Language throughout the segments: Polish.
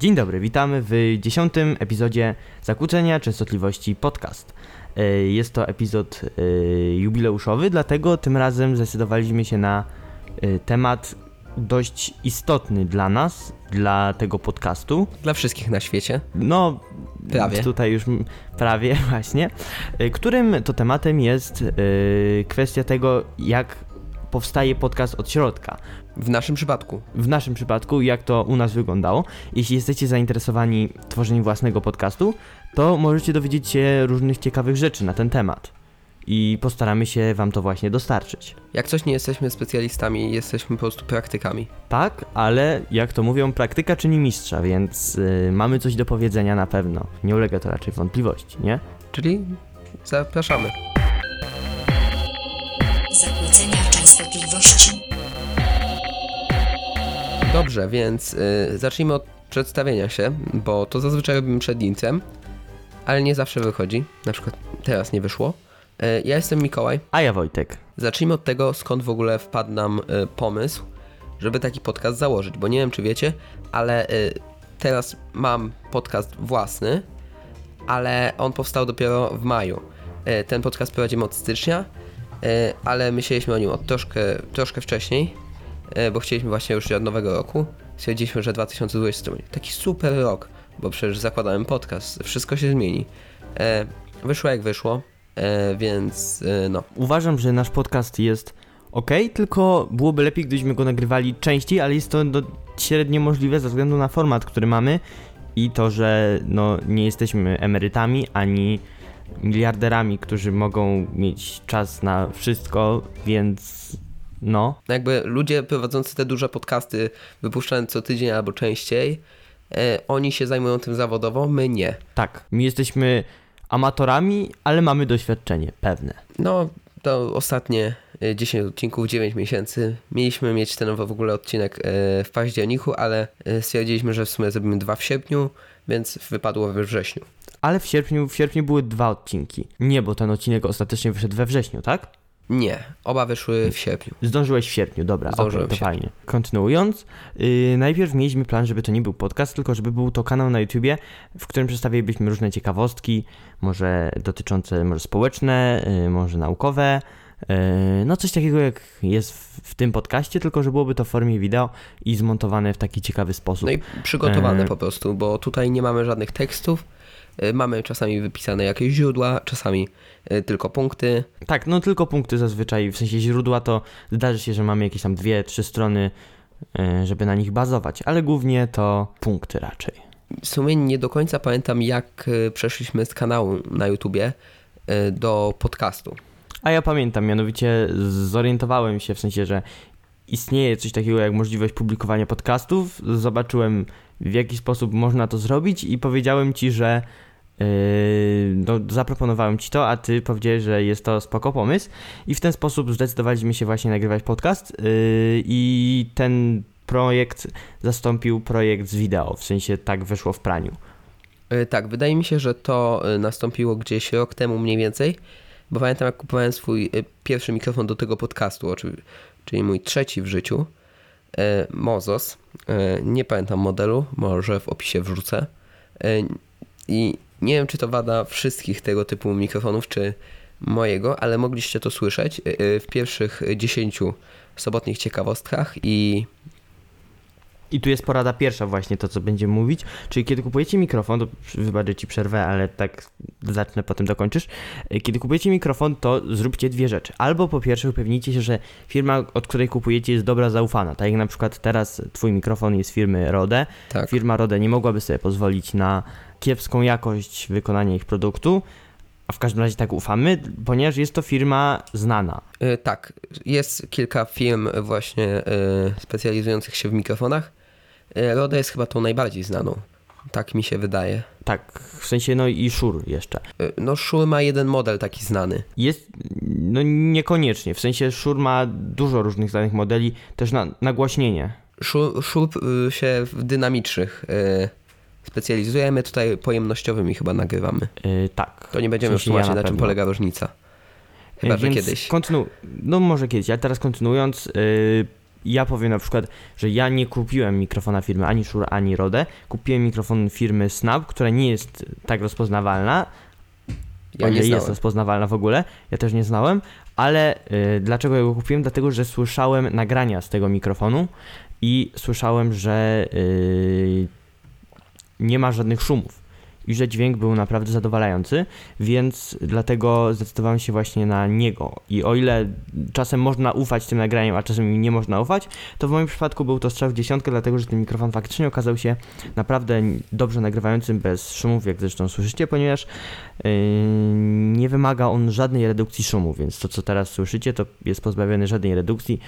Dzień dobry, witamy w dziesiątym epizodzie Zakłócenia Częstotliwości Podcast. E, Jest to epizod e, jubileuszowy, dlatego tym razem zdecydowaliśmy się na e, temat dość istotny dla nas, dla tego podcastu. Dla wszystkich na świecie. No, Prawie. tutaj już prawie właśnie, którym to tematem jest kwestia tego, jak powstaje podcast od środka. W naszym przypadku. w naszym przypadku, jak to u nas wyglądało. Jeśli jesteście zainteresowani tworzeniem własnego podcastu, to możecie dowiedzieć się różnych ciekawych rzeczy na ten temat. I postaramy się Wam to właśnie dostarczyć. Jak coś nie jesteśmy specjalistami, jesteśmy po prostu praktykami. Tak, ale jak to mówią, praktyka czyni mistrza, więc y, mamy coś do powiedzenia na pewno. Nie ulega to raczej wątpliwości, nie? Czyli zapraszamy. Zakłócenia częstotliwości. Dobrze, więc y, zacznijmy od przedstawienia się, bo to zazwyczaj robimy przed lincem, ale nie zawsze wychodzi. Na przykład teraz nie wyszło. Y, ja jestem Mikołaj. A ja Wojtek. Zacznijmy od tego, skąd w ogóle wpadł nam y, pomysł, żeby taki podcast założyć, bo nie wiem, czy wiecie, ale y, teraz mam podcast własny, ale on powstał dopiero w maju. Y, ten podcast prowadzimy od stycznia, ale myśleliśmy o nim od troszkę, troszkę wcześniej, y, bo chcieliśmy właśnie już od nowego roku. Stwierdziliśmy, że 2020 będzie taki super rok, bo przecież zakładałem podcast, wszystko się zmieni. Y, wyszło jak wyszło, więc no, Uważam, że nasz podcast jest ok, tylko byłoby lepiej, gdybyśmy go nagrywali częściej, ale jest to do, średnio możliwe ze względu na format, który mamy i to, że no, nie jesteśmy emerytami ani miliarderami, którzy mogą mieć czas na wszystko, więc no. Jakby ludzie prowadzący te duże podcasty, wypuszczając co tydzień albo częściej, e, oni się zajmują tym zawodowo, my nie. Tak, my jesteśmy amatorami, ale mamy doświadczenie pewne. No, to ostatnie e, 10 odcinków, 9 miesięcy. Mieliśmy mieć ten w ogóle odcinek e, w październiku, ale e, stwierdziliśmy, że w sumie zrobimy dwa w sierpniu, więc wypadło we wrześniu. Ale w sierpniu, w sierpniu były dwa odcinki. Nie, bo ten odcinek ostatecznie wyszedł we wrześniu, tak? Nie, oba wyszły w sierpniu. Zdążyłeś w sierpniu, dobra, Zdążyłem w to fajnie. Kontynuując, yy, najpierw mieliśmy plan, żeby to nie był podcast, tylko żeby był to kanał na YouTubie, w którym przedstawilibyśmy różne ciekawostki, może dotyczące, może społeczne, yy, może naukowe, yy, no coś takiego jak jest w, w tym podcaście, tylko że byłoby to w formie wideo i zmontowane w taki ciekawy sposób. No i przygotowane E. po prostu, bo tutaj nie mamy żadnych tekstów. E, Mamy czasami wypisane jakieś źródła, czasami e, tylko punkty. Tak, no tylko punkty zazwyczaj, w sensie źródła to zdarzy się, że mamy jakieś tam dwie, trzy strony, yy, żeby na nich bazować, ale głównie to punkty raczej. W sumie nie do końca pamiętam, jak e, przeszliśmy z kanału na YouTubie e, do podcastu. A ja pamiętam, mianowicie zorientowałem się w sensie, że istnieje coś takiego jak możliwość publikowania podcastów. Zobaczyłem w jaki sposób można to zrobić i powiedziałem ci, że no, zaproponowałem ci to, a ty powiedziałeś, że jest to spoko pomysł i w ten sposób zdecydowaliśmy się właśnie nagrywać podcast yy, i ten projekt zastąpił projekt z wideo, w sensie tak wyszło w praniu. E, Tak, wydaje mi się, że to nastąpiło gdzieś rok temu mniej więcej, bo pamiętam jak kupowałem swój pierwszy mikrofon do tego podcastu, czyli mój trzeci w życiu, Mozos. Nie pamiętam modelu, może w opisie wrzucę. I nie wiem, czy to wada wszystkich tego typu mikrofonów, czy mojego, ale mogliście to słyszeć e, e, w pierwszych 10 sobotnich ciekawostkach i I tu jest porada pierwsza właśnie, to co będziemy mówić, czyli kiedy kupujecie mikrofon, to wybaczę ci przerwę, ale tak zacznę, potem dokończysz. Y, Kiedy kupujecie mikrofon, to zróbcie dwie rzeczy. Albo po pierwsze upewnijcie się, że firma, od której kupujecie jest dobra, zaufana. Tak jak na przykład teraz twój mikrofon jest firmy Rode. tak. Firma Rode nie mogłaby sobie pozwolić na kiepską jakość wykonania ich produktu, a w każdym razie tak ufamy, ponieważ jest to firma znana. E, Tak, jest kilka firm właśnie e, specjalizujących się w mikrofonach. Rode jest chyba tą najbardziej znaną. Tak mi się wydaje. Tak, w sensie no i Shure jeszcze. No Shure ma jeden model taki znany. Jest, no niekoniecznie, w sensie Shure ma dużo różnych znanych modeli, też na nagłaśnienie. Shure, Shure y, się w dynamicznych e, specjalizuje, my tutaj pojemnościowymi chyba nagrywamy. Yy, tak. To nie będziemy sensie tłumaczyć ja na, na czym polega różnica. Chyba, że kiedyś. Kontynu- no może kiedyś, ale teraz kontynuując, yy, ja powiem na przykład, że ja nie kupiłem mikrofona firmy ani Shure, ani Rode. Kupiłem mikrofon firmy Snap, która nie jest tak rozpoznawalna. Ja nie jest rozpoznawalna w ogóle. Ja też nie znałem, ale y, dlaczego ja go kupiłem? Dlatego, że słyszałem nagrania z tego mikrofonu i słyszałem, że y, nie ma żadnych szumów i że dźwięk był naprawdę zadowalający, więc dlatego zdecydowałem się właśnie na niego. I o ile czasem można ufać tym nagraniom, a czasem im nie można ufać, to w moim przypadku był to strzał w dziesiątkę, dlatego że ten mikrofon faktycznie okazał się naprawdę dobrze nagrywającym bez szumów, jak zresztą słyszycie, ponieważ yy, nie wymaga on żadnej redukcji szumu, więc to co teraz słyszycie, to jest pozbawione żadnej redukcji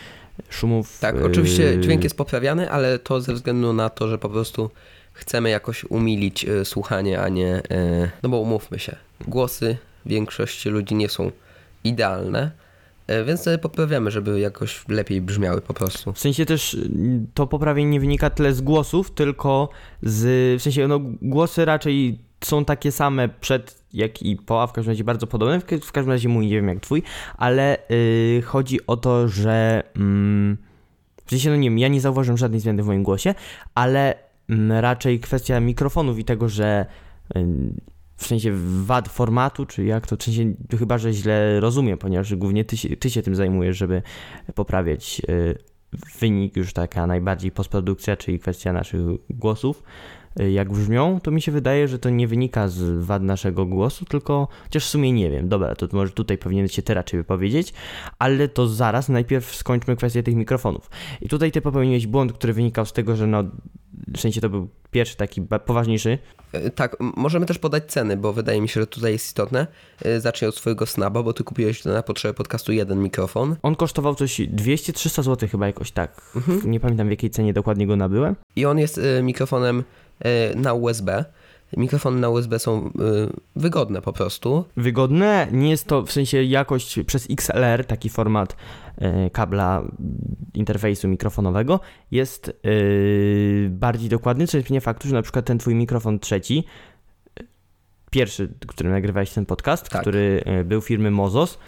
szumów. Tak, yy, oczywiście dźwięk jest poprawiany, ale to ze względu na to, że po prostu chcemy jakoś umilić y, słuchanie, a nie. Y, no bo umówmy się, głosy większości ludzi nie są idealne, y, więc sobie poprawiamy, żeby jakoś lepiej brzmiały po prostu. W sensie też y, to poprawienie nie wynika tyle z głosów, tylko z. W sensie, no, głosy raczej są takie same przed jak i po, a w każdym razie bardzo podobne. W, w każdym razie mój nie wiem jak twój, ale y, chodzi o to, że. Mm, w sensie, no nie wiem, ja nie zauważyłem żadnej zmiany w moim głosie, ale raczej kwestia mikrofonów i tego, że. w sensie wad formatu, czy jak to, w sensie chyba, że źle rozumiem, ponieważ głównie ty się, ty się tym zajmujesz, żeby poprawiać y, wynik, już taka najbardziej postprodukcja, czyli kwestia naszych głosów, jak brzmią, to mi się wydaje, że to nie wynika z wad naszego głosu, tylko chociaż w sumie nie wiem. Dobra, to może tutaj powinien się ty raczej wypowiedzieć, ale to zaraz najpierw skończmy kwestię tych mikrofonów. I tutaj ty popełniłeś błąd, który wynikał z tego, że no, w sensie to był pierwszy taki poważniejszy, Y, Tak, możemy też podać ceny, bo wydaje mi się, że tutaj jest istotne. Y, Zacznij od swojego snaba, bo ty kupiłeś na potrzeby podcastu jeden mikrofon. On kosztował coś 200-300 zł chyba jakoś tak. Nie pamiętam w jakiej cenie dokładnie go nabyłem. I on jest y, mikrofonem y, na USB. Mikrofony na USB są y, wygodne po prostu. Wygodne, nie jest to w sensie jakość przez XLR, taki format e, kabla interfejsu mikrofonowego, jest e, bardziej dokładny, co nie zmienia faktu, że na przykład ten twój mikrofon trzeci, e, pierwszy, którym nagrywałeś ten podcast, Tak. który e, był firmy Mozos,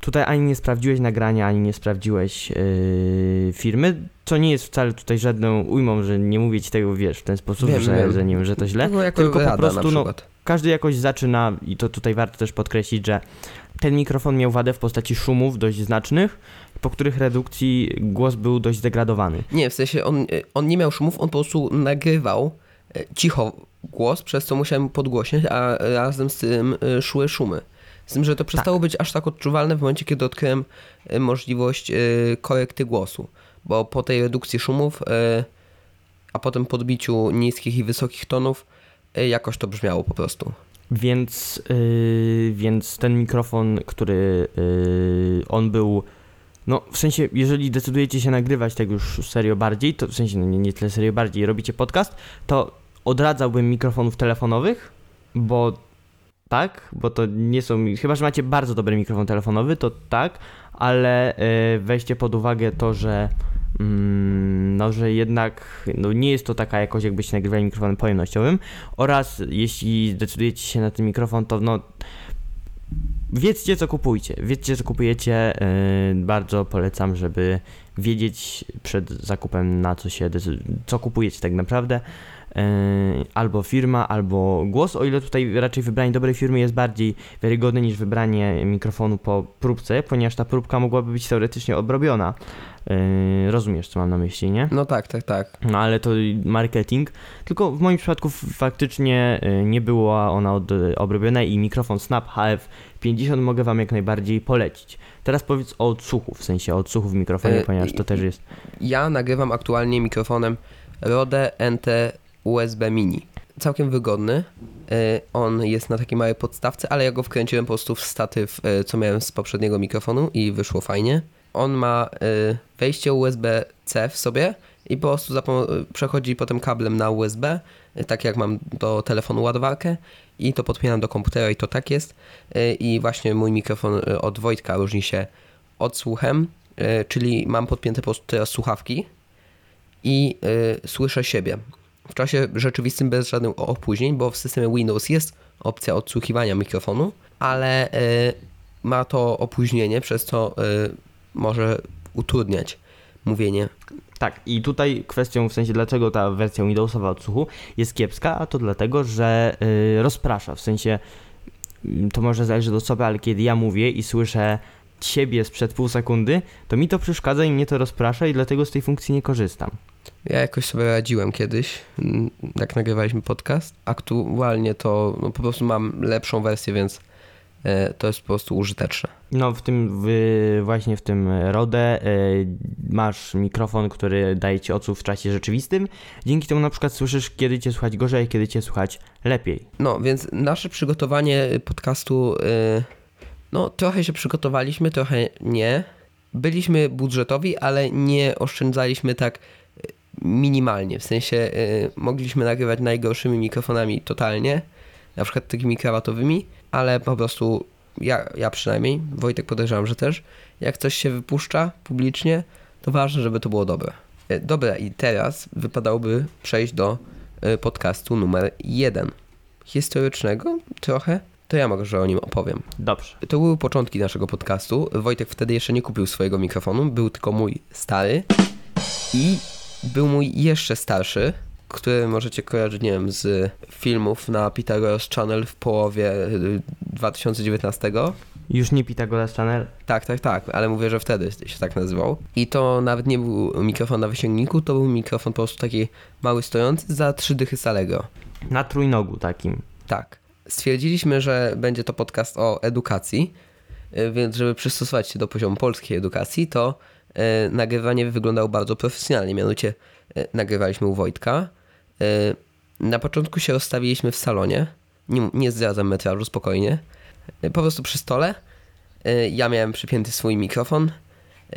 Tutaj ani nie sprawdziłeś nagrania, ani nie sprawdziłeś yy, firmy, co nie jest wcale tutaj żadną ujmą, że nie mówię ci tego, wiesz, w ten sposób, Wiem, że, wiem. że nie wiem, że to źle. Tylko, jako tylko po prostu, na no, przykład. Każdy jakoś zaczyna, i to tutaj warto też podkreślić, że ten mikrofon miał wadę w postaci szumów dość znacznych, po których redukcji głos był dość zdegradowany. Nie, w sensie on, y, on nie miał szumów, on po prostu nagrywał y, cicho głos, przez co musiałem podgłośniać, a razem z tym y, szły szumy. Z tym, że to przestało być aż tak odczuwalne w momencie, kiedy odkryłem y, możliwość y, korekty głosu. Bo po tej redukcji szumów, y, a potem podbiciu niskich i wysokich tonów, jakoś to brzmiało po prostu. Więc, yy, więc ten mikrofon, który yy, on był. No, w sensie, jeżeli decydujecie się nagrywać tak już serio bardziej, to w sensie, no nie, nie tyle serio bardziej, robicie podcast, to odradzałbym mikrofonów telefonowych, bo tak, bo to nie są. Chyba, że macie bardzo dobry mikrofon telefonowy, to tak, ale yy, weźcie pod uwagę to, że. Mm, no, że jednak no, nie jest to taka jakość, jakbyście nagrywali mikrofonem pojemnościowym. Oraz jeśli decydujecie się na ten mikrofon, to no. Wiedzcie, co kupujcie. Wiedzcie, co kupujecie. Yy, bardzo polecam, żeby wiedzieć przed zakupem, na co się co kupujecie tak naprawdę. Yy, albo firma, albo głos. O ile tutaj raczej wybranie dobrej firmy jest bardziej wiarygodne niż wybranie mikrofonu po próbce, ponieważ ta próbka mogłaby być teoretycznie obrobiona. Yy, rozumiesz, co mam na myśli, nie? No tak, tak, tak. No ale to marketing. Tylko w moim przypadku faktycznie y, nie była ona od, obrobiona i mikrofon Snap HF50 mogę Wam jak najbardziej polecić. Teraz powiedz o odsłuchu, w sensie o odsłuchu w mikrofonie, E, ponieważ to też jest. Ja nagrywam aktualnie mikrofonem Rode NT USB Mini. Całkiem wygodny. Y, On jest na takiej małej podstawce, ale ja go wkręciłem po prostu w statyw, y, co miałem z poprzedniego mikrofonu i wyszło fajnie. On ma y, wejście USB-C w sobie i po prostu przechodzi potem kablem na USB, tak jak mam do telefonu ładowarkę i to podpinam do komputera i to tak jest. I właśnie mój mikrofon od Wojtka różni się odsłuchem, y, czyli mam podpięte po prostu teraz słuchawki i słyszę siebie. W czasie rzeczywistym bez żadnych opóźnień, bo w systemie Windows jest opcja odsłuchiwania mikrofonu, ale y, ma to opóźnienie, przez co y, może utrudniać mówienie. Tak, i tutaj kwestią, w sensie dlaczego ta wersja Windowsowa odsłuchu jest kiepska, a to dlatego, że y, rozprasza, w sensie to może zależy od osoby, ale kiedy ja mówię i słyszę siebie sprzed pół sekundy, to mi to przeszkadza i mnie to rozprasza i dlatego z tej funkcji nie korzystam. Ja jakoś sobie radziłem kiedyś, mm, jak nagrywaliśmy podcast. Aktualnie to no, po prostu mam lepszą wersję, więc e, to jest po prostu użyteczne. No w tym, w, właśnie w tym RODE y, masz mikrofon, który daje ci odsłuch w czasie rzeczywistym, dzięki temu na przykład słyszysz kiedy cię słuchać gorzej, kiedy cię słuchać lepiej. No, więc nasze przygotowanie podcastu, y, no trochę się przygotowaliśmy, trochę nie. Byliśmy budżetowi, ale nie oszczędzaliśmy tak minimalnie. W sensie y, mogliśmy nagrywać najgorszymi mikrofonami totalnie, na przykład takimi krawatowymi, ale po prostu ja, ja przynajmniej, Wojtek podejrzewam, że też, jak coś się wypuszcza publicznie, to ważne, żeby to było dobre. Y, Dobra, i teraz wypadałoby przejść do y, podcastu numer jeden. Historycznego trochę, to ja może o nim opowiem. Dobrze. To były początki naszego podcastu. Wojtek wtedy jeszcze nie kupił swojego mikrofonu, był tylko mój stary i był mój jeszcze starszy, który możecie kojarzyć, nie wiem, z filmów na Pythagoras Channel w połowie y, 2019. Już nie Pitagoras Channel, Tak, tak, tak, ale mówię, że wtedy się tak nazywał. I to nawet nie był mikrofon na wysięgniku, to był mikrofon po prostu taki mały stojący za trzy dychy z Allegro. na trójnogu takim. Tak. Stwierdziliśmy, że będzie to podcast o edukacji, y, więc żeby przystosować się do poziomu polskiej edukacji, to y, nagrywanie wyglądało bardzo profesjonalnie. Mianowicie y, nagrywaliśmy u Wojtka. Y, na początku się rozstawiliśmy w salonie. Nie, nie zdradzam metrażu, spokojnie. Po prostu przy stole. Ja miałem przypięty swój mikrofon.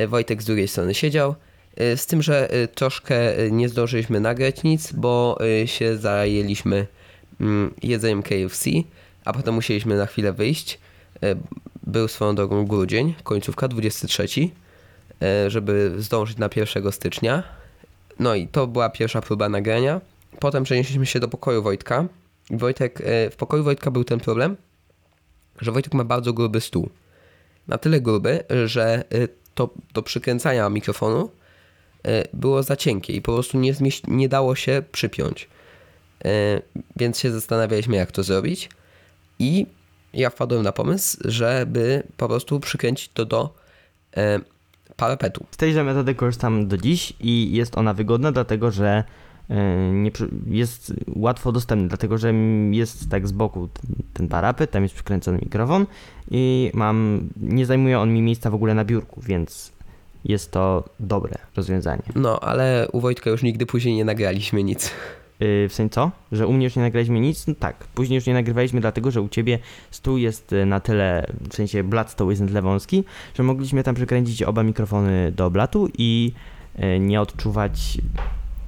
Wojtek z drugiej strony siedział. Z tym, że troszkę nie zdążyliśmy nagrać nic, bo się zajęliśmy mm, jedzeniem KFC, a potem musieliśmy na chwilę wyjść. E, Był swoją drogą grudzień, końcówka 23, e, żeby zdążyć na 1 stycznia. No i to była pierwsza próba nagrania. Potem przenieśliśmy się do pokoju Wojtka. Wojtek, e, w pokoju Wojtka był ten problem, że Wojtek ma bardzo gruby stół. Na tyle gruby, że e, to do przykręcania mikrofonu e, było za cienkie i po prostu nie, nie dało się przypiąć. E, więc się zastanawialiśmy, jak to zrobić. I ja wpadłem na pomysł, żeby po prostu przykręcić to do e, parapetu. Z tejże metody korzystam do dziś i jest ona wygodna, dlatego że e, nie, jest łatwo dostępny, dlatego że jest tak z boku t- ten parapet, tam jest przykręcony mikrofon i mam, nie zajmuje on mi miejsca w ogóle na biurku, więc jest to dobre rozwiązanie. No, ale u Wojtka już nigdy później nie nagraliśmy nic. Yy, w sensie co? Że u mnie już nie nagraliśmy nic? No tak, później już nie nagrywaliśmy dlatego, że u ciebie stół jest y, na tyle, w sensie blat stołu jest na tyle wąski, że mogliśmy tam przykręcić oba mikrofony do blatu i y, nie odczuwać,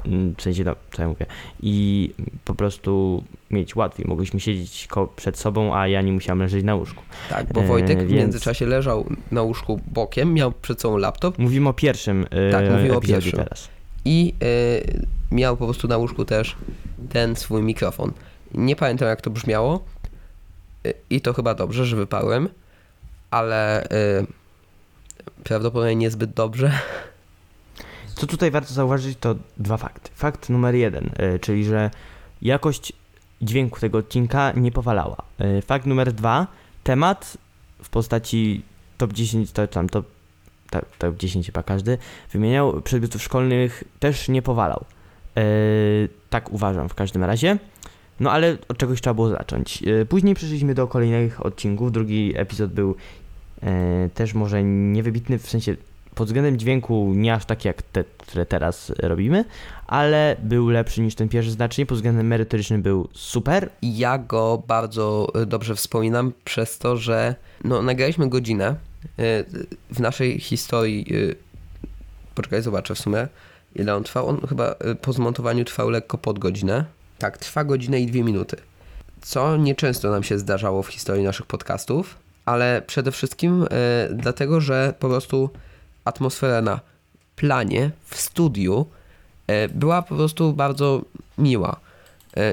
mm, w sensie, no, co ja mówię, i po prostu mieć łatwiej. Mogliśmy siedzieć przed sobą, a ja nie musiałem leżeć na łóżku. Tak, bo Wojtek w więc- międzyczasie leżał na łóżku bokiem, miał przed sobą laptop Mówimy o pierwszym y, Tak, mówimy o pierwszym. teraz. I e, miał po prostu na łóżku też ten swój mikrofon. Nie pamiętam jak to brzmiało e, i to chyba dobrze, że wypałem, ale e, prawdopodobnie niezbyt dobrze. Co tutaj warto zauważyć, to dwa fakty. Fakt numer jeden, y, czyli że jakość dźwięku tego odcinka nie powalała. Y, Fakt numer dwa, temat w postaci top 10, to tam top, top 10 chyba każdy wymieniał, przedmiotów szkolnych też nie powalał. Y, Tak uważam w każdym razie. No ale od czegoś trzeba było zacząć. Y, Później przeszliśmy do kolejnych odcinków. Drugi epizod był y, też może niewybitny, w sensie pod względem dźwięku nie aż tak jak te, które teraz robimy, ale był lepszy niż ten pierwszy znacznie. Pod względem merytorycznym był super. Ja go bardzo dobrze wspominam przez to, że no, nagraliśmy godzinę. E, W naszej historii, e, poczekaj, zobaczę w sumie, ile on trwał. On chyba e, po zmontowaniu trwał lekko pod godzinę. Tak, trwa godzinę i dwie minuty. Co nieczęsto nam się zdarzało w historii naszych podcastów, ale przede wszystkim dlatego, że po prostu atmosfera na planie, w studiu była po prostu bardzo miła.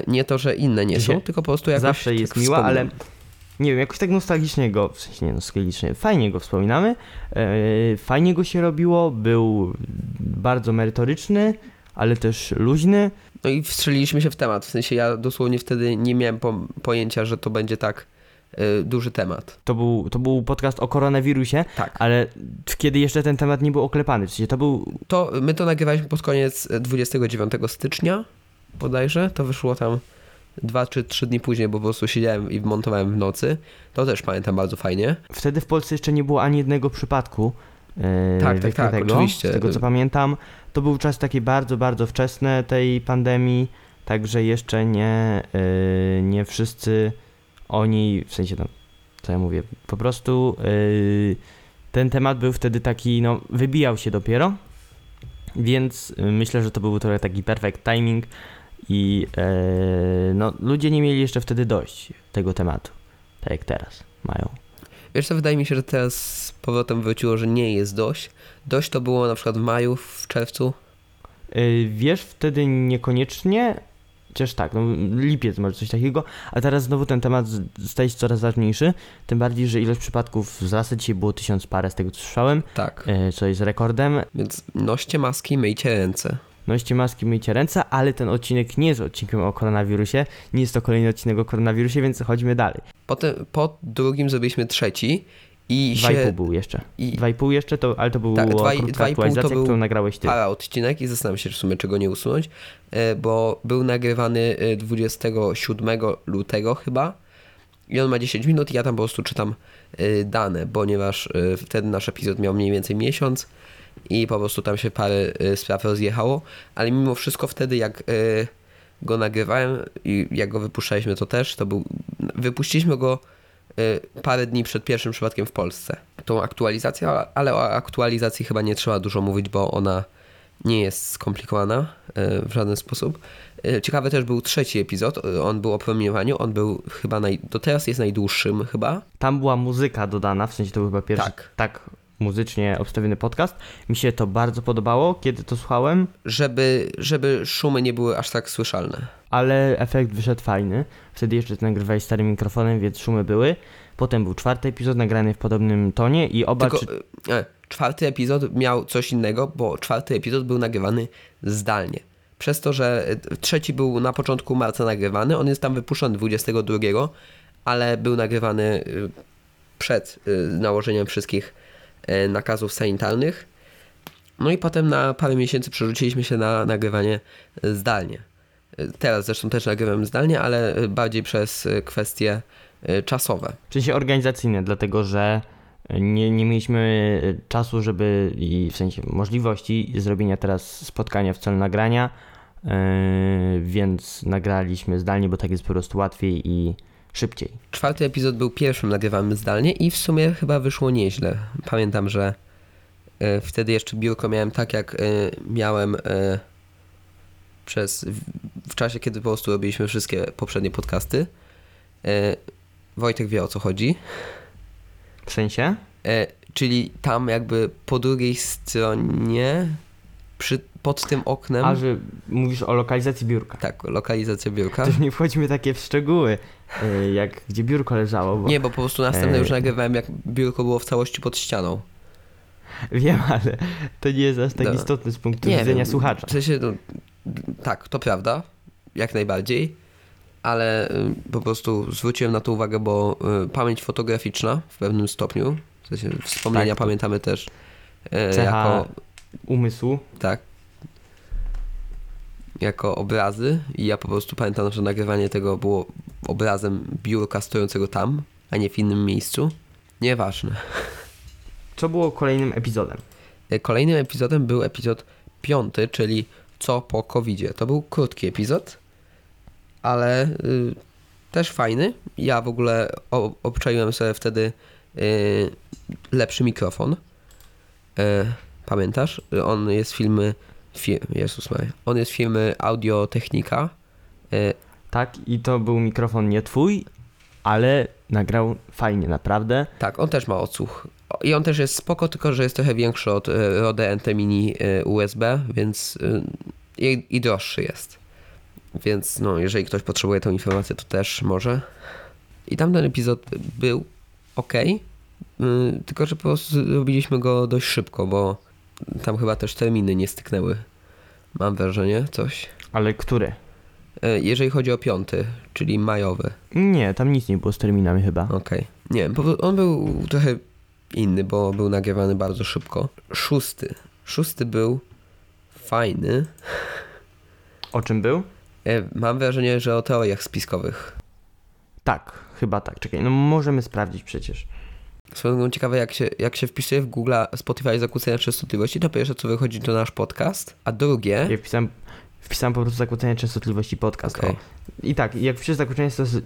Nie to, że inne nie są, tylko po prostu jakoś Zawsze tak jest miła, ale wspominam. Nie wiem, jakoś tak nostalgicznie go, w sensie nie nostalgicznie, fajnie go wspominamy, e, fajnie go się robiło, był bardzo merytoryczny, ale też luźny. No i wstrzeliliśmy się w temat. W sensie ja dosłownie wtedy nie miałem po, pojęcia, że to będzie tak y, duży temat. To był, to był podcast o koronawirusie, Tak. ale kiedy jeszcze ten temat nie był oklepany, w sensie to był, To my to nagrywaliśmy pod koniec 29 stycznia bodajże. To wyszło tam dwa czy trzy dni później, bo po prostu siedziałem i montowałem w nocy. To też pamiętam bardzo fajnie. wtedy w Polsce jeszcze nie było ani jednego przypadku e, Tak, tak, tak, wykrytego, oczywiście. z tego co pamiętam. To był czas taki bardzo, bardzo wczesny tej pandemii, także jeszcze nie, e, nie wszyscy oni, w sensie, no, co ja mówię, po prostu e, ten temat był wtedy taki, no, wybijał się dopiero, więc myślę, że to był trochę taki perfect timing i e, no, ludzie nie mieli jeszcze wtedy dość tego tematu, tak jak teraz mają. Wiesz co, wydaje mi się, że teraz z powrotem wróciło, że nie jest dość. Dość to było na przykład w maju, w czerwcu. Y, Wiesz, wtedy niekoniecznie, chociaż tak, no, lipiec może coś takiego, a teraz znowu ten temat staje się coraz ważniejszy, tym bardziej, że ilość przypadków wzrasta, dzisiaj było tysiąc parę z tego co słyszałem, Tak. y, co jest rekordem. Więc noście maski, myjcie ręce. Noście maski, myjcie ręce, ale ten odcinek nie jest odcinkiem o koronawirusie, nie jest to kolejny odcinek o koronawirusie, więc chodźmy dalej. Potem po drugim zrobiliśmy trzeci i Dwa i pół się był jeszcze. i Dwa i pół jeszcze, to, ale to była Tak, dwa krótka aktualizacja, był którą nagrałeś ty. para odcinek i zastanawiam się w sumie czego nie usunąć, e, bo był nagrywany e, 27 lutego chyba i on ma 10 minut i ja tam po prostu czytam e, dane, ponieważ e, wtedy nasz epizod miał mniej więcej miesiąc i po prostu tam się parę e, spraw rozjechało, ale mimo wszystko wtedy jak e, go nagrywałem i jak go wypuszczaliśmy to też, to był, wypuściliśmy go e, parę dni przed pierwszym przypadkiem w Polsce. Tą aktualizację, ale o aktualizacji chyba nie trzeba dużo mówić, bo ona nie jest skomplikowana w żaden sposób. Ciekawy też był trzeci epizod, on był o promieniowaniu, on był chyba, naj, do teraz jest najdłuższym chyba. Tam była muzyka dodana, w sensie to był chyba pierwszy Tak. tak muzycznie obstawiony podcast. Mi się to bardzo podobało, kiedy to słuchałem, Żeby, żeby szumy nie były aż tak słyszalne. ale efekt wyszedł fajny. Wtedy jeszcze nagrywałeś starym mikrofonem, więc szumy były. Potem był czwarty epizod nagrany w podobnym tonie i oba... Tylko czy... e, czwarty epizod miał coś innego, bo czwarty epizod był nagrywany zdalnie. Przez to, że e, trzeci był na początku marca nagrywany, on jest tam wypuszczony 22, ale był nagrywany e, przed e, nałożeniem wszystkich e, nakazów sanitarnych. No i potem na parę miesięcy przerzuciliśmy się na nagrywanie e, zdalnie. E, Teraz zresztą też nagrywam zdalnie, ale e, bardziej przez e, kwestie e, czasowe. Sensie organizacyjne, dlatego że nie, nie mieliśmy czasu, żeby i w sensie możliwości zrobienia teraz spotkania w celu nagrania, yy, więc nagraliśmy zdalnie, bo tak jest po prostu łatwiej i szybciej. Czwarty epizod był pierwszym nagrywanym zdalnie i w sumie chyba wyszło nieźle. Pamiętam, że e, wtedy jeszcze biurko miałem tak, jak e, miałem e, przez w, w czasie, kiedy po prostu robiliśmy wszystkie poprzednie podcasty. Wojtek wie o co chodzi. W sensie? Czyli tam jakby po drugiej stronie, przy, pod tym oknem, A, że mówisz o lokalizacji biurka. tak, lokalizacja biurka. Też nie wchodźmy takie w szczegóły, jak gdzie biurko leżało, bo Nie, bo po prostu następne E, już nagrywałem, jak biurko było w całości pod ścianą. wiem, ale to nie jest aż tak No. istotne z punktu Nie widzenia wiem, słuchacza. W sensie, no, tak, to prawda, jak najbardziej, ale y, po prostu zwróciłem na to uwagę, bo y, pamięć fotograficzna w pewnym stopniu, w sensie wspomnienia Tak, pamiętamy też y, Cecha jako, Umysłu. tak, jako obrazy i ja po prostu pamiętam, że nagrywanie tego było obrazem biurka stojącego tam, a nie w innym miejscu. Nieważne. Co było kolejnym epizodem? Y, Kolejnym epizodem był epizod piąty, czyli co po covid To był krótki epizod, ale y, też fajny. Ja w ogóle obczaiłem sobie wtedy y, lepszy mikrofon. Y, pamiętasz? On jest firmy. Fir, Jezus Maria. On jest firmy Audiotechnika. Y, Tak, i to był mikrofon nie twój, ale nagrał fajnie, naprawdę. tak, on też ma odsłuch. I on też jest spoko, tylko że jest trochę większy od Rode NT Mini y, USB, więc i, i droższy jest. Więc no, jeżeli ktoś potrzebuje tą informację, to też może. I tamten epizod był ok, tylko że po prostu zrobiliśmy go dość szybko, bo tam chyba też terminy nie styknęły. Mam wrażenie, coś. Ale który? E, Jeżeli chodzi o piąty, czyli majowy. Nie, tam nic nie było z terminami chyba. Okej. Nie po prostu on był trochę inny, bo był nagrywany bardzo szybko. Szósty. Szósty był fajny. O czym był? E, Mam wrażenie, że o teoriach spiskowych. Tak, chyba tak. Czekaj, no możemy sprawdzić przecież. Swoją ciekawe, jak się, jak się wpisuje w Google Spotify zakłócenia częstotliwości, to pierwsze co wychodzi to nasz podcast, a drugie... Ja wpisałem, wpisałem po prostu zakłócenie częstotliwości podcast. Okej. O. I tak, jak wpiszesz zakłócenie to... Z...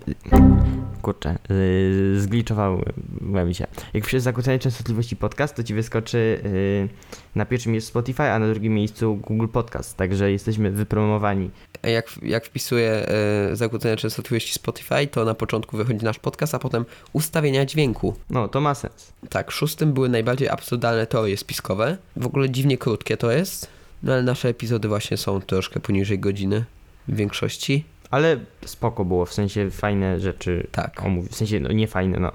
Kurczę, yy, zgliczowałem się. Jak wpiszesz zakłócenie częstotliwości podcast, to ci wyskoczy yy, na pierwszym miejscu Spotify, a na drugim miejscu Google Podcast. Także jesteśmy wypromowani. A Jak, jak wpisuję e, zakłócenia częstotliwości Spotify, to na początku wychodzi nasz podcast, a potem ustawienia dźwięku. No, to ma sens. Tak, szóstym były najbardziej absurdalne teorie spiskowe. W ogóle dziwnie krótkie to jest, no ale nasze epizody właśnie są troszkę poniżej godziny w większości. Ale spoko było, w sensie fajne rzeczy Tak. omówi- W sensie, no nie fajne, no.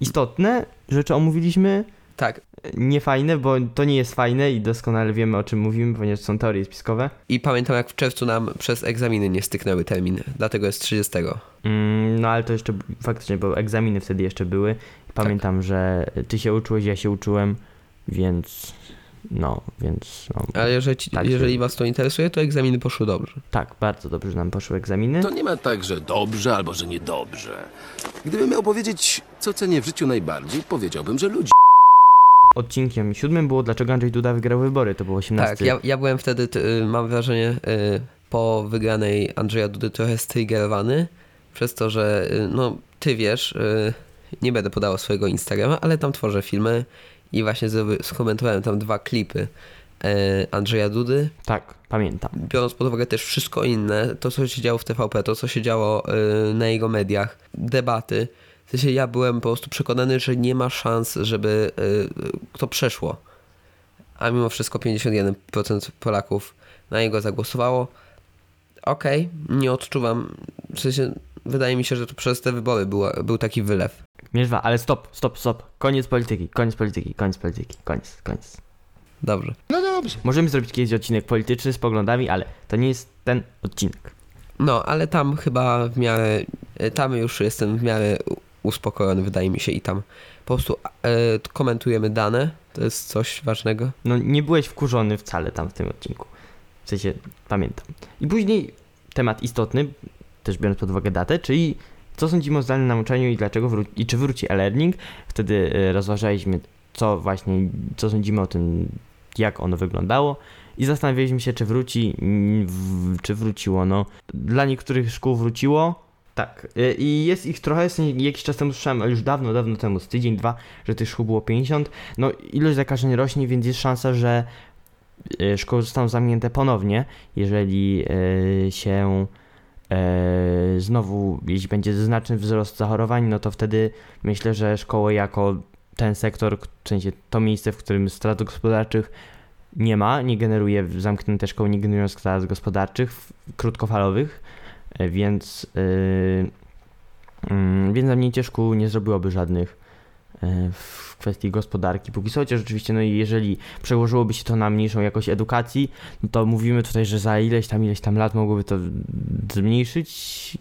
Istotne rzeczy omówiliśmy, Tak, nie fajne, bo to nie jest fajne i doskonale wiemy o czym mówimy, ponieważ są teorie spiskowe. i pamiętam jak w czerwcu nam przez egzaminy nie styknęły terminy, dlatego jest 30. Mm, no ale to jeszcze faktycznie, bo egzaminy wtedy jeszcze były. Pamiętam, że ty się uczyłeś, ja się uczyłem, więc no, więc no. Ale jeżeli, ci, Tak, jeżeli że- was to interesuje, to egzaminy poszły dobrze. Tak, bardzo dobrze że nam poszły egzaminy. To nie ma tak, że dobrze albo że niedobrze. Gdybym miał powiedzieć, co cenię w życiu najbardziej, powiedziałbym, że ludzi. Odcinkiem siódmym było Dlaczego Andrzej Duda wygrał wybory, to było 18. Tak, ja, ja byłem wtedy, t, y, mam wrażenie, y, po wygranej Andrzeja Dudy trochę striggerowany, przez to, że y, no, ty wiesz, y, nie będę podawał swojego Instagrama, ale tam tworzę filmy i właśnie skomentowałem tam dwa klipy y, Andrzeja Dudy, tak, pamiętam. biorąc pod uwagę też wszystko inne, to co się działo w TVP, to co się działo y, na jego mediach, debaty, w sensie ja byłem po prostu przekonany, że nie ma szans, żeby y, to przeszło. A mimo wszystko 51% Polaków na niego zagłosowało. Okej, nie odczuwam, w sensie wydaje mi się, że to przez te wybory była, był taki wylew. Mierzwa, ale stop, stop, stop. Koniec polityki, koniec polityki, koniec polityki, koniec, koniec. Dobrze. Możemy zrobić kiedyś odcinek polityczny z poglądami, ale to nie jest ten odcinek. No, ale tam chyba w miarę, y, tam już jestem w miarę uspokojony, wydaje mi się, i tam po prostu e, komentujemy dane, to jest coś ważnego. No nie byłeś wkurzony wcale tam w tym odcinku. W sensie, pamiętam. I później temat istotny, też biorąc pod uwagę datę, czyli co sądzimy o zdalnym nauczaniu i dlaczego wró- i czy wróci e-learning. Wtedy e, rozważaliśmy, co właśnie, co sądzimy o tym, jak ono wyglądało i zastanawialiśmy się, czy wróci, czy wróciło. No, dla niektórych szkół wróciło, tak. E, I jest ich trochę, jakiś czas temu słyszałem, ale już dawno, dawno temu, z tydzień, dwa, że tych szkół było 50. No, ilość zakażeń rośnie, więc jest szansa, że e, szkoły zostaną zamknięte ponownie, jeżeli się znowu, jeśli będzie znaczny wzrost zachorowań, no to wtedy myślę, że szkoły jako ten sektor, w sensie to miejsce, w którym strat gospodarczych nie ma, nie generuje, zamknięte szkoły nie generują strat gospodarczych krótkofalowych, e, więc, e, mm, więc zamknięcie szkół nie zrobiłoby żadnych e, w kwestii gospodarki póki co, chociaż oczywiście no i jeżeli przełożyłoby się to na mniejszą jakość edukacji, no to mówimy tutaj, że za ileś tam, ileś tam lat mogłoby to zmniejszyć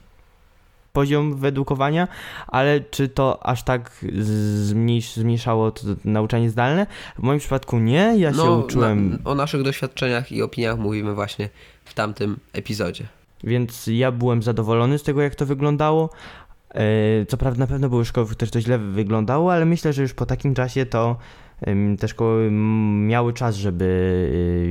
poziom wyedukowania, ale czy to aż tak zmniejsz, zmniejszało to nauczanie zdalne? W moim przypadku nie, ja się uczyłem, No, Na, o naszych doświadczeniach i opiniach mówimy właśnie w tamtym epizodzie. więc ja byłem zadowolony z tego, jak to wyglądało. E, Co prawda na pewno były szkoły, w których to źle wyglądało, ale myślę, że już po takim czasie to te szkoły miały czas, żeby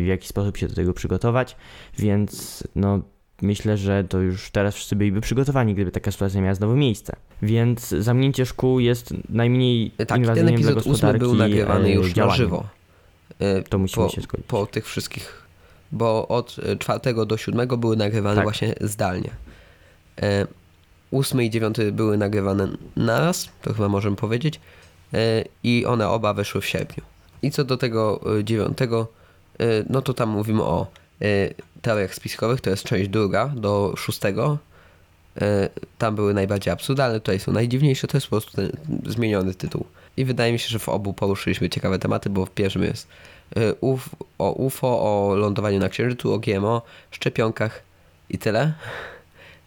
y, w jakiś sposób się do tego przygotować, więc no myślę, że to już teraz wszyscy byliby przygotowani, gdyby taka sytuacja miała znowu miejsce. Więc zamknięcie szkół jest najmniej Tak, i ten inwazyjnym dla epizod ósmy gospodarki był nagrywany e, już na działaniem. żywo. E, To musimy po, się zgodzić. po tych wszystkich, bo od e, czwartego do siódmego były nagrywane Tak. właśnie zdalnie. Ósmy i dziewiąty były nagrywane naraz, to chyba możemy powiedzieć, e, i one oba weszły w sierpniu. I co do tego e, dziewiątego, e, no to tam mówimy o teoriach spiskowych, to jest część druga do szóstego. Tam były najbardziej absurdalne, tutaj są najdziwniejsze, to jest po prostu zmieniony tytuł. I wydaje mi się, że w obu poruszyliśmy ciekawe tematy, bo w pierwszym jest o UFO, o lądowaniu na Księżycu, o GMO, szczepionkach i tyle.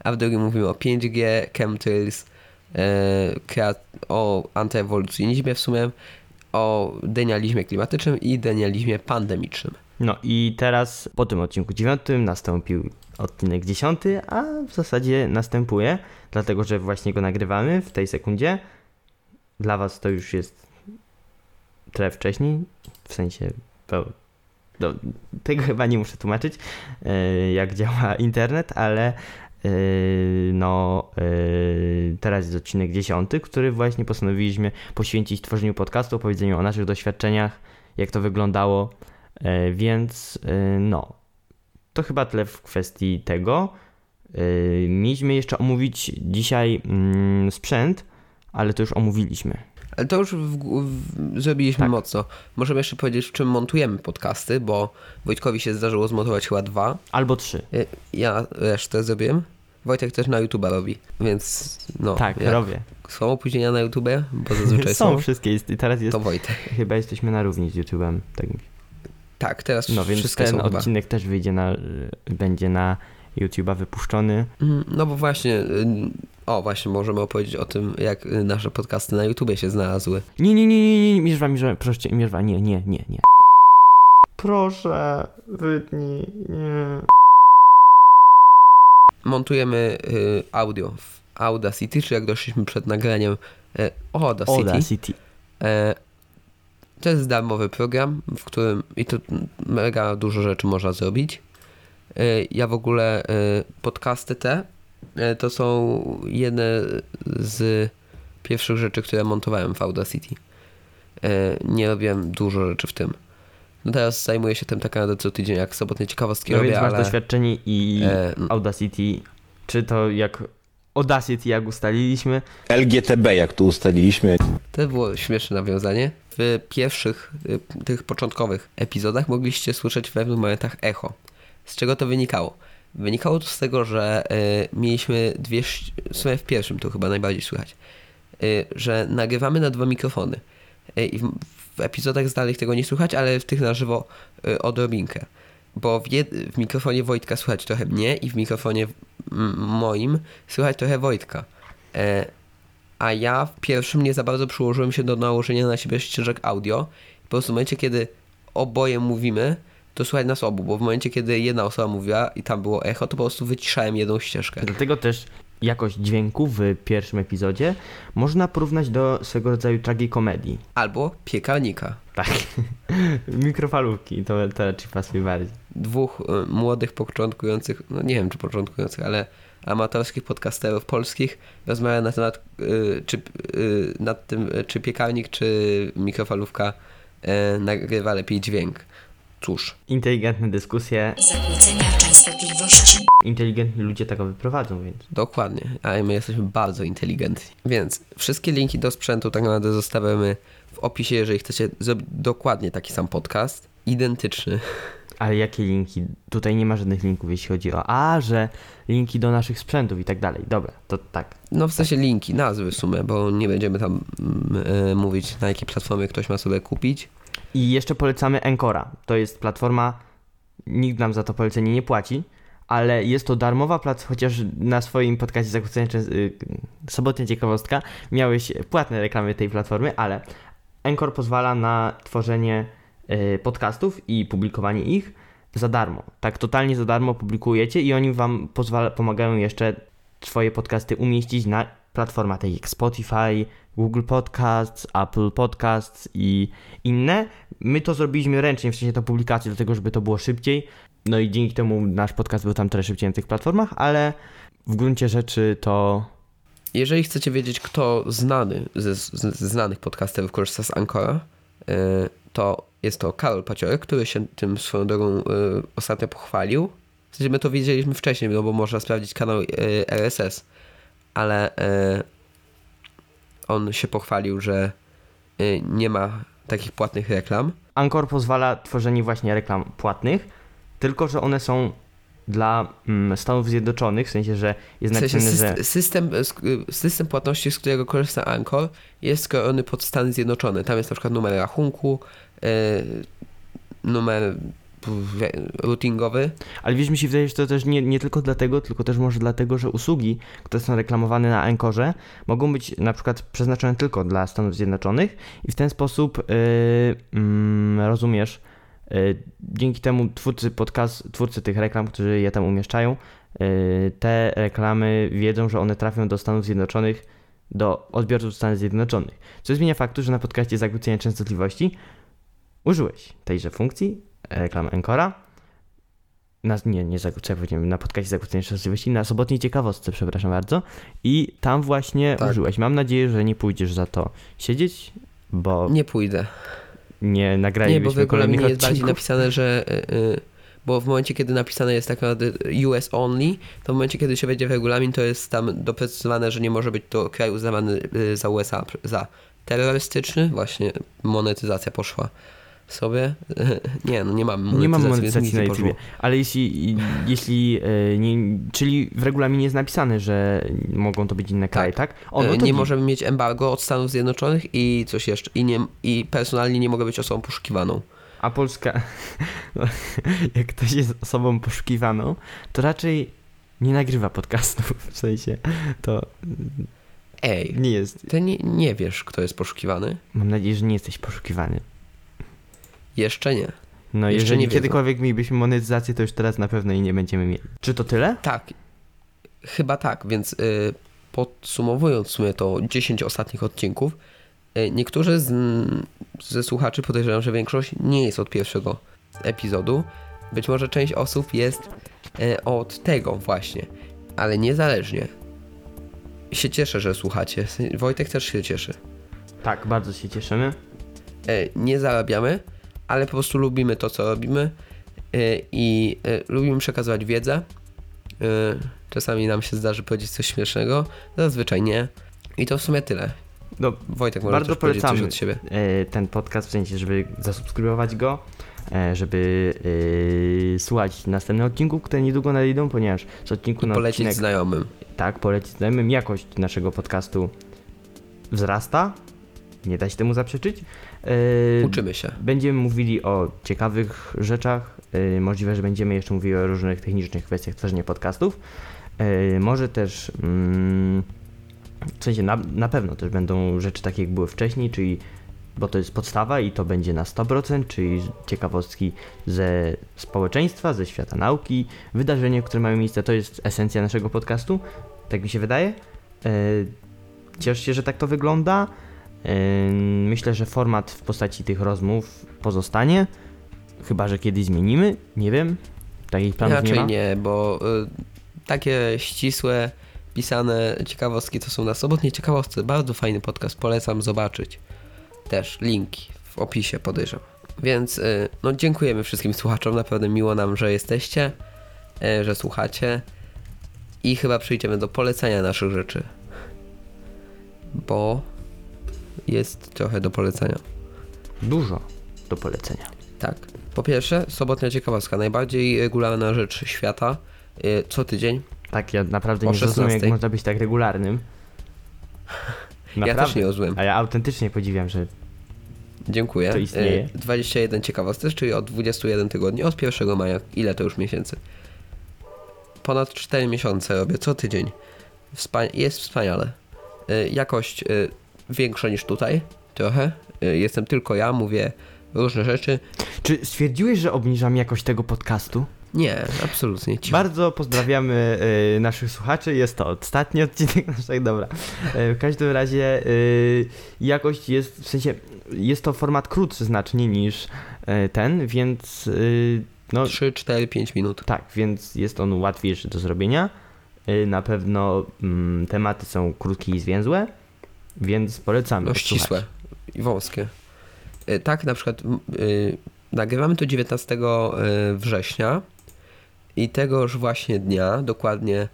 A w drugim mówimy o 5G, chemtrails, krea- o antyewolucjonizmie w sumie, o denializmie klimatycznym i denializmie pandemicznym. No i teraz po tym odcinku dziewiątym nastąpił odcinek dziesiąty, a w zasadzie następuje, dlatego że właśnie go nagrywamy w tej sekundzie. Dla was to już jest trochę wcześniej, w sensie no, tego chyba nie muszę tłumaczyć, e, jak działa internet, ale e, no e, teraz jest odcinek dziesiąty, który właśnie postanowiliśmy poświęcić tworzeniu podcastu, opowiedzeniu o naszych doświadczeniach, jak to wyglądało, E, Więc no, to chyba tyle w kwestii tego. Mieliśmy jeszcze omówić dzisiaj mm, sprzęt, ale to już omówiliśmy. Ale to już w, w, zrobiliśmy Tak. mocno. Możemy jeszcze powiedzieć, w czym montujemy podcasty, bo Wojtkowi się zdarzyło zmontować chyba dwa. Albo trzy. Y, Ja resztę zrobiłem. Wojtek też na YouTube robi, więc no. tak, robię. Są opóźnienia na YouTube, bo zazwyczaj Są są. wszystkie. I teraz jest, To Wojtek. chyba jesteśmy na równi z YouTube'em. Tak. Tak, teraz No więc ten są chyba. odcinek też wyjdzie na, będzie na YouTube'a wypuszczony. Mm, No bo właśnie, y, o właśnie możemy opowiedzieć o tym, jak y, nasze podcasty na YouTubie się znalazły. Nie, nie, nie, nie, nie, Mierzwa, Mierzwa, proszę cię, Mierzwa, nie, nie, nie, nie. Proszę, wytnij, nie. Montujemy y, audio w Audacity, czy jak doszliśmy przed nagraniem y, o Audacity. Audacity. E, To jest darmowy program, w którym i to mega dużo rzeczy można zrobić. E, Ja w ogóle e, podcasty te to są jedne z pierwszych rzeczy, które montowałem w Audacity. E, Nie robiłem dużo rzeczy w tym. No teraz zajmuję się tym tak naprawdę co tydzień, jak sobotnie ciekawostki No robię, więc masz ale doświadczenie i e, Audacity, czy to jak Audacity, jak ustaliliśmy, LGTB, jak tu ustaliliśmy. To było śmieszne nawiązanie. W pierwszych, y, tych początkowych epizodach mogliście słyszeć w pewnych momentach echo. Z czego to wynikało? Wynikało to z tego, że y, mieliśmy dwie, w sumie w pierwszym to chyba najbardziej słychać, y, że nagrywamy na dwa mikrofony. Y, I w, w epizodach zdalnych tego nie słychać, ale w tych na żywo odrobinkę. Bo w, w mikrofonie Wojtka słychać trochę mnie i w mikrofonie moim słychać trochę Wojtka. A ja w pierwszym nie za bardzo przyłożyłem się do nałożenia na siebie ścieżek audio. Po prostu w momencie, kiedy oboje mówimy, to słuchać nas obu, bo w momencie, kiedy jedna osoba mówiła i tam było echo, to po prostu wyciszałem jedną ścieżkę. dlatego też jakość dźwięku w pierwszym epizodzie można porównać do swego rodzaju tragikomedii. Albo piekarnika. Tak. Mikrofalówki, to, to raczej pasuje bardziej. Dwóch y, młodych, początkujących, no nie wiem czy początkujących, ale amatorskich podcasterów polskich rozmawia na temat, y, czy, y, nad tym, y, czy piekarnik, czy mikrofalówka y, nagrywa lepiej dźwięk. Cóż, Inteligentne dyskusje, Zakłócenia częstotliwości. inteligentni ludzie tego wyprowadzą, więc Dokładnie, ale my jesteśmy bardzo inteligentni. Więc wszystkie linki do sprzętu tak naprawdę zostawiamy w opisie, jeżeli chcecie zrobić dokładnie taki sam podcast, identyczny. Ale jakie linki? Tutaj nie ma żadnych linków, jeśli chodzi o. A, że linki do naszych sprzętów i tak dalej. Dobra, to tak. No w sensie linki, nazwy w sumie, bo nie będziemy tam mm, e, mówić na jakiej platformie ktoś ma sobie kupić. I jeszcze polecamy Encora. To jest platforma, nikt nam za to polecenie nie płaci, ale jest to darmowa platforma, chociaż na swoim podcaście Zakłócenia Częst- y, Sobotnia Ciekawostka miałeś płatne reklamy tej platformy, ale Encore pozwala na tworzenie y, podcastów i publikowanie ich za darmo. Tak totalnie za darmo publikujecie i oni wam pozwala, pomagają jeszcze swoje podcasty umieścić na platformach takich jak Spotify, Google Podcasts, Apple Podcasts i inne. My to zrobiliśmy ręcznie, w sensie tą publikację, dlatego żeby to było szybciej. No i dzięki temu nasz podcast był tam trochę szybciej na tych platformach, ale w gruncie rzeczy to Jeżeli chcecie wiedzieć, kto znany ze, z, znanych podcasterów korzysta z Ancora, e, to jest to Karol Paciorek, który się tym swoją drogą e, ostatnio pochwalił. W sensie my to wiedzieliśmy wcześniej, no bo można sprawdzić kanał e, RSS, ale e, on się pochwalił, że e, nie ma takich płatnych reklam. Anchor pozwala tworzenie właśnie reklam płatnych, tylko że one są dla mm, Stanów Zjednoczonych, w sensie, że jest W sensie napisane, że... syst- system, system płatności, z którego korzysta Anchor, jest skrojony pod Stany Zjednoczone. Tam jest na przykład numer rachunku, e, numer routingowy. Ale wiesz, mi się wydaje, że to też nie, nie tylko dlatego, tylko też może dlatego, że usługi, które są reklamowane na Ankorze, mogą być na przykład przeznaczone tylko dla Stanów Zjednoczonych i w ten sposób, yy, rozumiesz, yy, dzięki temu twórcy podcast, twórcy tych reklam, którzy je tam umieszczają, yy, te reklamy wiedzą, że one trafią do Stanów Zjednoczonych, do odbiorców Stanów Zjednoczonych. Co zmienia faktu, że na podcaście zakłócenia częstotliwości użyłeś tejże funkcji, reklam Encora, na, nie, nie powiedziałem, na podcaście zakłócenia częstotliwości, na sobotniej ciekawostce, przepraszam bardzo. I tam właśnie Tak. użyłeś. Mam nadzieję, że nie pójdziesz za to siedzieć, bo nie, Nie pójdę. nie Nie, nagralibyśmy bo w regulaminie kolejnych jest bardziej napisane, że. y, y, Bo w momencie, kiedy napisane jest tak naprawdę US only, to w momencie, kiedy się wejdzie w regulamin, to jest tam doprecyzowane, że nie może być to kraj uznawany y, za USA za terrorystyczny. Właśnie monetyzacja poszła sobie. Nie, no nie mamy monetyzacji, Nie mam więc monetyzacji na nie YouTube, ale jeśli, jeśli e, nie, czyli w regulaminie jest napisane, że mogą to być inne kraje, tak? O, no to nie git. możemy mieć embargo od Stanów Zjednoczonych i coś jeszcze. I, nie, I personalnie nie mogę być osobą poszukiwaną. A Polska, jak ktoś jest osobą poszukiwaną, to raczej nie nagrywa podcastów, w sensie to Ej, nie jest. ty nie, nie wiesz, kto jest poszukiwany? Mam nadzieję, że nie jesteś poszukiwany. Jeszcze nie. No Jeszcze jeżeli nie kiedykolwiek mielibyśmy monetyzację, to już teraz na pewno jej nie będziemy mieli. Czy to tyle? Tak, chyba tak, więc y, podsumowując w sumie to 10 ostatnich odcinków, y, niektórzy z, ze słuchaczy, podejrzewam, że większość nie jest od pierwszego epizodu. Być może część osób jest y, od tego właśnie, ale niezależnie. Się cieszę, że słuchacie. Wojtek też się cieszy. Tak, bardzo się cieszymy. E, nie zarabiamy, ale po prostu lubimy to, co robimy e, i e, lubimy przekazywać wiedzę. E, Czasami nam się zdarzy powiedzieć coś śmiesznego, zazwyczaj nie. I to w sumie tyle. No, Wojtek może bardzo polecamy od siebie. e, ten podcast, w sensie, żeby zasubskrybować go, e, żeby e, słuchać następnych odcinków, które niedługo nadejdą, ponieważ z odcinku I na polecieć odcinek, znajomym. tak, polecić znajomym, jakość naszego podcastu wzrasta, nie da się temu zaprzeczyć. E, Uczymy się. Będziemy mówili o ciekawych rzeczach. Yy, możliwe, że będziemy jeszcze mówili o różnych technicznych kwestiach tworzenia podcastów. Yy, może też, mm, w sensie na, na pewno też będą rzeczy takie, jak były wcześniej, czyli, bo to jest podstawa i to będzie na 100%, czyli ciekawostki ze społeczeństwa, ze świata nauki, wydarzenia, które mają miejsce, to jest esencja naszego podcastu, tak mi się wydaje. Yy, Cieszę się, że tak to wygląda. Myślę, że format w postaci tych rozmów pozostanie. Chyba, że kiedyś zmienimy. Nie wiem. Takich planów Raczej nie ma. nie, bo y, takie ścisłe, pisane ciekawostki to są na sobotniej ciekawostce. Bardzo fajny podcast, polecam zobaczyć. Też linki w opisie podejrzewam. Więc y, no dziękujemy wszystkim słuchaczom, naprawdę miło nam, że jesteście, y, że słuchacie i chyba przejdziemy do polecania naszych rzeczy. Bo jest trochę do polecenia. Dużo do polecenia. Tak. Po pierwsze, sobotnia ciekawostka, najbardziej regularna rzecz świata, y, co tydzień. Tak, ja naprawdę nie rozumiem, jak 16. można być tak regularnym. Ja też nie rozumiem. A ja autentycznie podziwiam, że Dziękuję. To istnieje. Y, 21 ciekawostek, czyli od 21 tygodni, od 1 maja. Ile to już miesięcy? Ponad 4 miesiące robię, co tydzień. Wspa- jest wspaniale. Y, Jakość większa niż tutaj, trochę. Y, Jestem tylko ja, mówię różne rzeczy. Czy stwierdziłeś, że obniżam jakość tego podcastu? Nie, absolutnie. Cicho. Bardzo pozdrawiamy y, naszych słuchaczy. Jest to ostatni odcinek naszego. Dobra. Y, w każdym razie y, jakość jest, w sensie, jest to format krótszy znacznie niż y, ten, więc y, no 3, 4, 5 minut. tak, więc jest on łatwiejszy do zrobienia. Na pewno mm, tematy są krótkie i zwięzłe, więc polecamy. No ścisłe i wąskie. Y, Tak, na przykład y, nagrywamy to 19 y, września i tegoż właśnie dnia, dokładnie,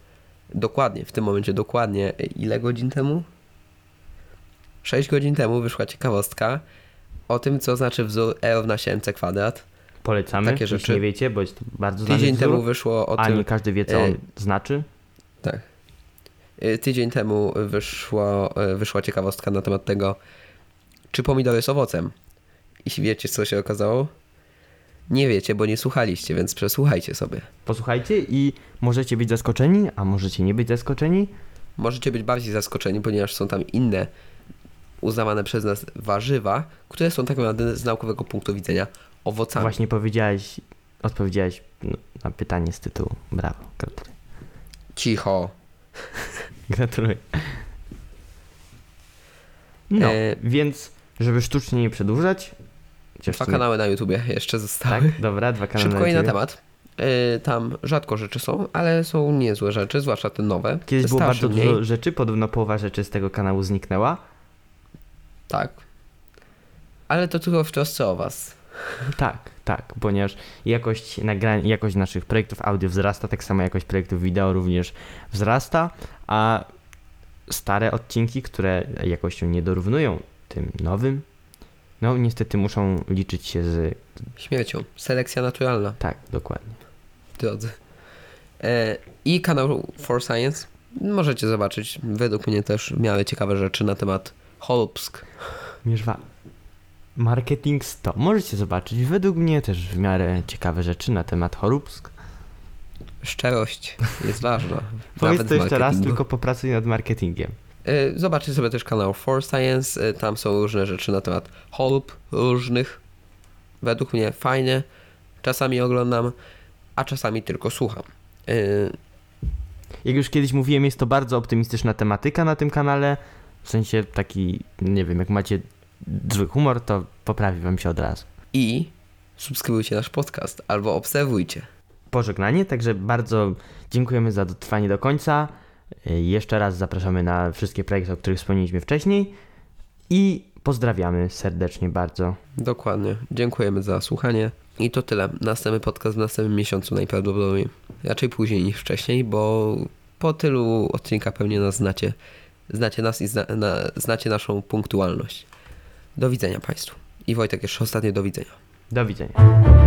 dokładnie, w tym momencie dokładnie, ile godzin temu? 6 godzin temu wyszła ciekawostka o tym, co znaczy wzór e równa się mc kwadrat. Polecamy, Takie rzeczy. nie wiecie, bo jest to bardzo znany Tydzień wzór, temu wyszło o a tym... nie każdy wie, co e, on znaczy. Tak. Y, Tydzień temu wyszło, y, wyszła ciekawostka na temat tego, czy pomidor jest owocem. I wiecie, co się okazało? Nie wiecie, bo nie słuchaliście, więc przesłuchajcie sobie. Posłuchajcie i możecie być zaskoczeni, a możecie nie być zaskoczeni. Możecie być bardziej zaskoczeni, ponieważ są tam inne uznawane przez nas warzywa, które są tak naprawdę z naukowego punktu widzenia owocami. Właśnie powiedziałeś, odpowiedziałeś no, na pytanie z tytułu. Brawo, gratuluję. Cicho. Gratuluję. No, E, więc żeby sztucznie nie przedłużać. chociaż Dwa kanały na YouTubie jeszcze zostały. Tak, dobra, dwa kanały Szybko i na temat. Y, Tam rzadko rzeczy są, ale są niezłe rzeczy, zwłaszcza te nowe. Kiedyś było bardzo mniej. dużo rzeczy, podobno połowa rzeczy z tego kanału zniknęła. Tak. Ale to tylko w trosce o was. Tak, tak, ponieważ jakość nagrań, jakość naszych projektów audio wzrasta, tak samo jakość projektów wideo również wzrasta, a stare odcinki, które jakością nie dorównują tym nowym, no niestety muszą liczyć się z... Śmiercią. Selekcja naturalna, Tak, dokładnie. drodzy. E, I kanał For Science. Możecie zobaczyć, według mnie też w miarę ciekawe rzeczy na temat Holubsk. Mierzwa. Marketing 100. Możecie zobaczyć według mnie też w miarę ciekawe rzeczy na temat choróbsk. Szczerość jest ważna. Powiedz to jeszcze raz, tylko popracuj nad marketingiem. E, Zobaczcie sobie też kanał For Science. E, Tam są różne rzeczy na temat chorób różnych. Według mnie fajne. Czasami oglądam, a czasami tylko słucham. E, Jak już kiedyś mówiłem, jest to bardzo optymistyczna tematyka na tym kanale. W sensie taki, nie wiem, jak macie zły humor, to poprawi wam się od razu. I subskrybujcie nasz podcast albo obserwujcie. Pożegnanie, także bardzo dziękujemy za dotrwanie do końca. Jeszcze raz zapraszamy na wszystkie projekty, o których wspomnieliśmy wcześniej. I pozdrawiamy serdecznie bardzo. Dokładnie. Dziękujemy za słuchanie. I to tyle. Następny podcast w następnym miesiącu najprawdopodobniej. Raczej później niż wcześniej, bo po tylu odcinkach pewnie nas znacie. Znacie nas i zna, na, znacie naszą punktualność. Do widzenia Państwu. I Wojtek jeszcze ostatnie do widzenia. Do widzenia.